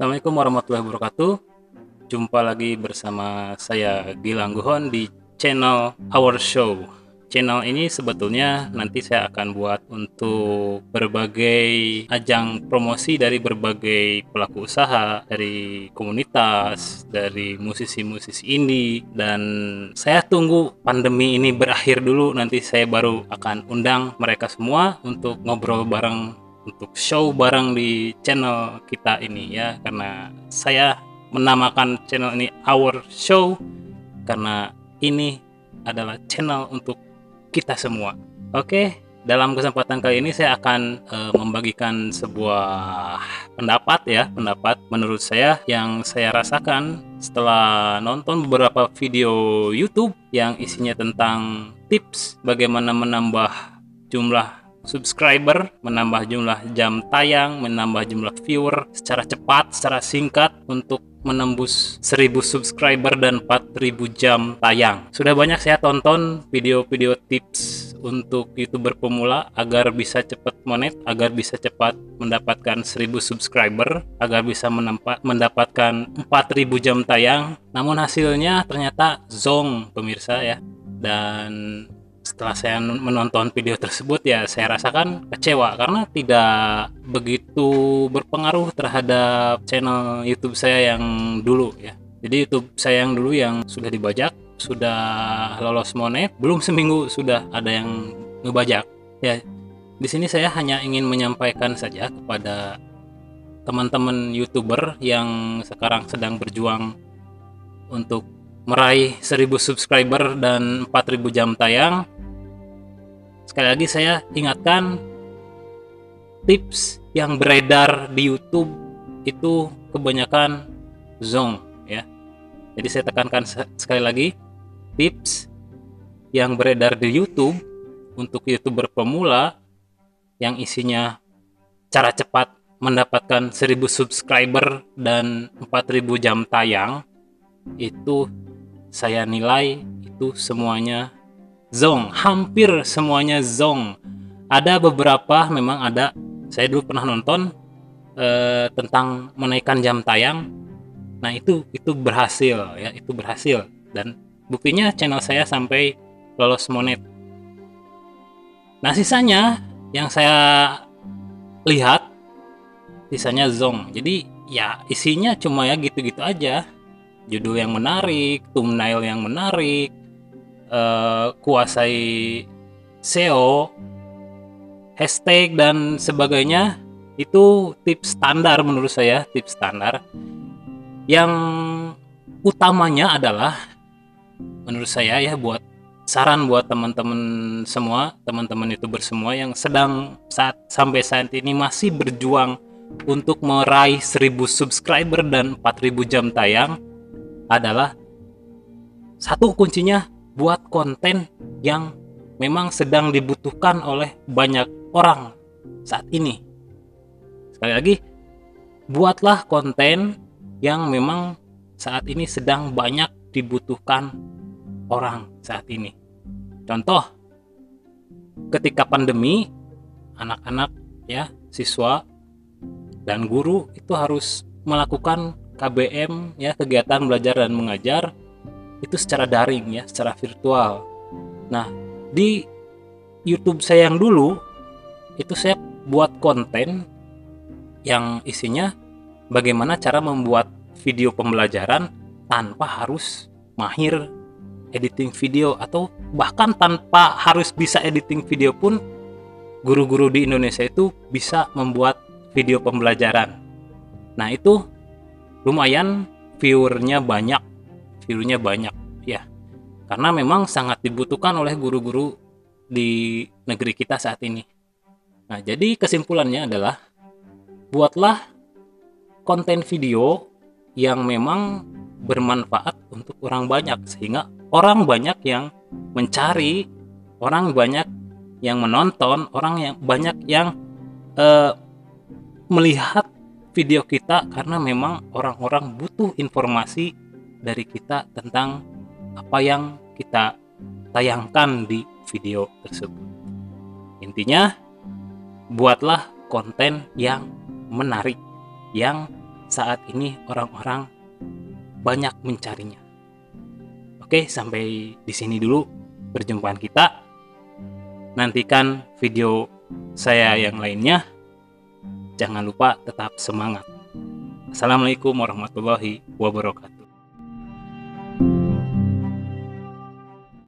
Assalamualaikum warahmatullahi wabarakatuh. Jumpa lagi bersama saya Gilang Guhon di channel Our Show. Channel ini sebetulnya nanti saya akan buat untuk berbagai ajang promosi dari berbagai pelaku usaha, dari komunitas, dari musisi-musisi indie dan saya tunggu pandemi ini berakhir dulu nanti saya baru akan undang mereka semua untuk ngobrol bareng untuk show bareng di channel kita ini ya. Karena saya menamakan channel ini Our Show. Karena ini adalah channel untuk kita semua. Oke, dalam kesempatan kali ini saya akan e, membagikan sebuah pendapat ya, pendapat menurut saya yang saya rasakan setelah nonton beberapa video YouTube yang isinya tentang tips bagaimana menambah jumlah subscriber, menambah jumlah jam tayang, menambah jumlah viewer secara cepat, secara singkat untuk menembus 1000 subscriber dan 4000 jam tayang. Sudah banyak saya tonton video-video tips untuk youtuber pemula agar bisa cepat monet, agar bisa cepat mendapatkan 1000 subscriber, agar bisa mendapatkan 4000 jam tayang. Namun hasilnya ternyata zong pemirsa ya. Dan setelah saya menonton video tersebut ya saya rasakan kecewa karena tidak begitu berpengaruh terhadap channel YouTube saya yang dulu ya. Jadi YouTube saya yang dulu yang sudah dibajak, sudah lolos monet, belum seminggu sudah ada yang ngebajak. Ya, di sini saya hanya ingin menyampaikan saja kepada teman-teman YouTuber yang sekarang sedang berjuang untuk meraih 1000 subscriber dan 4000 jam tayang sekali lagi saya ingatkan tips yang beredar di YouTube itu kebanyakan zong ya. Jadi saya tekankan sekali lagi tips yang beredar di YouTube untuk YouTuber pemula yang isinya cara cepat mendapatkan 1000 subscriber dan 4000 jam tayang itu saya nilai itu semuanya zong. Hampir semuanya zong. Ada beberapa memang ada. Saya dulu pernah nonton eh, tentang menaikkan jam tayang. Nah itu itu berhasil ya itu berhasil. Dan buktinya channel saya sampai lolos monet nah sisanya yang saya lihat sisanya zong. Jadi ya isinya cuma ya gitu-gitu aja. Judul yang menarik thumbnail yang menarik uh, kuasai SEO, hashtag dan sebagainya itu tips standar menurut saya, tips standar. Yang utamanya adalah menurut saya ya buat saran buat teman-teman semua, teman-teman itu bersemua yang sedang saat sampai saat ini masih berjuang untuk meraih 1000 subscriber dan 4000 jam tayang adalah satu kuncinya buat konten yang memang sedang dibutuhkan oleh banyak orang saat ini. Sekali lagi, buatlah konten yang memang saat ini sedang banyak dibutuhkan orang saat ini. Contoh, ketika pandemi, anak-anak ya, siswa dan guru itu harus melakukan KBM ya, kegiatan belajar dan mengajar itu secara daring ya, secara virtual. Nah, di YouTube saya yang dulu itu saya buat konten yang isinya bagaimana cara membuat video pembelajaran tanpa harus mahir editing video atau bahkan tanpa harus bisa editing video pun guru-guru di Indonesia itu bisa membuat video pembelajaran. Nah, itu lumayan viewernya banyak viewernya banyak ya. Karena memang sangat dibutuhkan oleh guru-guru di negeri kita saat ini. Nah jadi kesimpulannya adalah buatlah konten video yang memang bermanfaat untuk orang banyak sehingga orang banyak yang mencari orang banyak yang menonton orang yang banyak yang uh, melihat video kita karena memang orang-orang butuh informasi dari kita tentang apa yang kita tayangkan di video tersebut. Intinya, buatlah konten yang menarik, yang saat ini orang-orang banyak mencarinya. Oke, sampai di sini dulu perjumpaan kita. Nantikan video saya yang lainnya. Jangan lupa tetap semangat. Assalamualaikum warahmatullahi wabarakatuh.